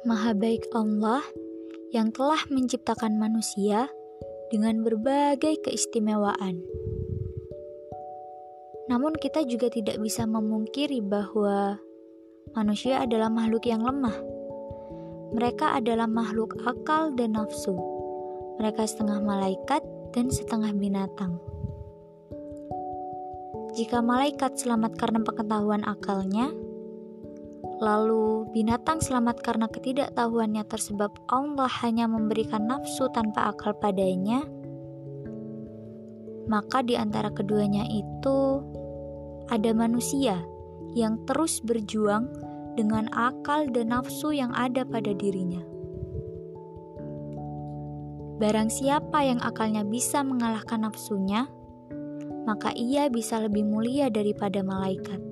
Maha baik Allah yang telah menciptakan manusia dengan berbagai keistimewaan. Namun, kita juga tidak bisa memungkiri bahwa manusia adalah makhluk yang lemah. Mereka adalah makhluk akal dan nafsu. Mereka setengah malaikat dan setengah binatang. Jika malaikat selamat karena pengetahuan akalnya, lalu binatang selamat karena ketidaktahuannya tersebab Allah hanya memberikan nafsu tanpa akal padanya, maka di antara keduanya itu ada manusia yang terus berjuang dengan akal dan nafsu yang ada pada dirinya. Barang siapa yang akalnya bisa mengalahkan nafsunya, maka ia bisa lebih mulia daripada malaikat.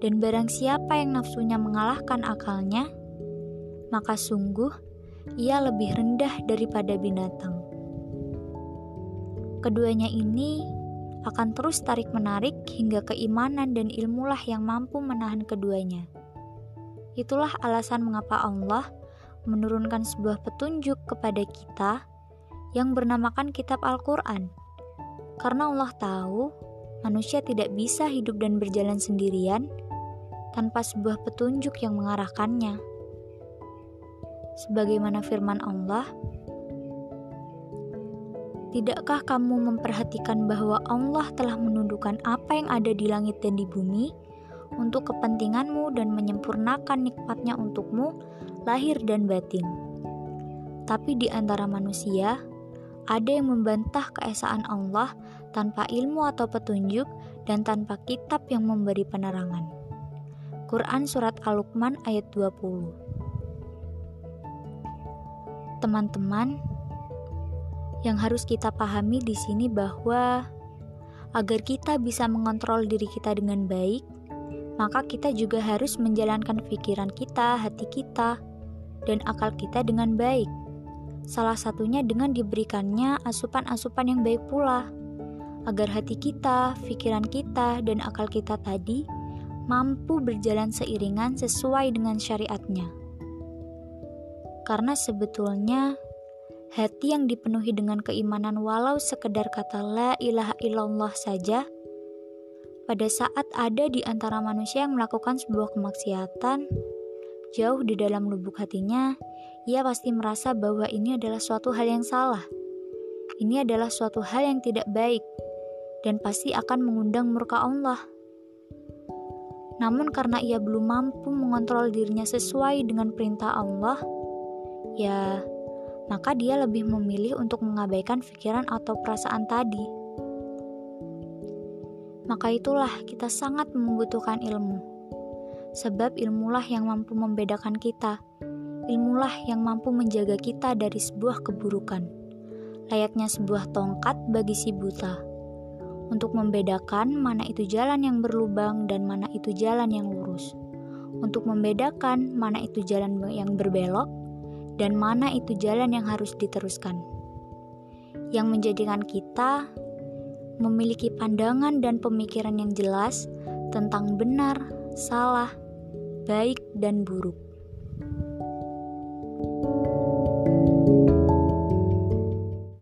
Dan barang siapa yang nafsunya mengalahkan akalnya, maka sungguh ia lebih rendah daripada binatang. Keduanya ini akan terus tarik-menarik hingga keimanan dan ilmulah yang mampu menahan keduanya. Itulah alasan mengapa Allah menurunkan sebuah petunjuk kepada kita yang bernamakan Kitab Al-Quran karena Allah tahu manusia tidak bisa hidup dan berjalan sendirian tanpa sebuah petunjuk yang mengarahkannya. Sebagaimana firman Allah, Tidakkah kamu memperhatikan bahwa Allah telah menundukkan apa yang ada di langit dan di bumi untuk kepentinganmu dan menyempurnakan nikmatnya untukmu, lahir dan batin? Tapi di antara manusia, ada yang membantah keesaan Allah tanpa ilmu atau petunjuk dan tanpa kitab yang memberi penerangan. Quran Surat Al-Luqman ayat 20 Teman-teman, yang harus kita pahami di sini bahwa agar kita bisa mengontrol diri kita dengan baik, maka kita juga harus menjalankan pikiran kita, hati kita, dan akal kita dengan baik. Salah satunya dengan diberikannya asupan-asupan yang baik pula, agar hati kita, pikiran kita, dan akal kita tadi mampu berjalan seiringan sesuai dengan syariatnya. Karena sebetulnya hati yang dipenuhi dengan keimanan walau sekedar kata la ilaha illallah saja pada saat ada di antara manusia yang melakukan sebuah kemaksiatan jauh di dalam lubuk hatinya ia pasti merasa bahwa ini adalah suatu hal yang salah. Ini adalah suatu hal yang tidak baik dan pasti akan mengundang murka Allah. Namun karena ia belum mampu mengontrol dirinya sesuai dengan perintah Allah, ya maka dia lebih memilih untuk mengabaikan pikiran atau perasaan tadi. Maka itulah kita sangat membutuhkan ilmu. Sebab ilmulah yang mampu membedakan kita ilmulah yang mampu menjaga kita dari sebuah keburukan, layaknya sebuah tongkat bagi si buta, untuk membedakan mana itu jalan yang berlubang dan mana itu jalan yang lurus, untuk membedakan mana itu jalan yang berbelok dan mana itu jalan yang harus diteruskan, yang menjadikan kita memiliki pandangan dan pemikiran yang jelas tentang benar, salah, baik, dan buruk.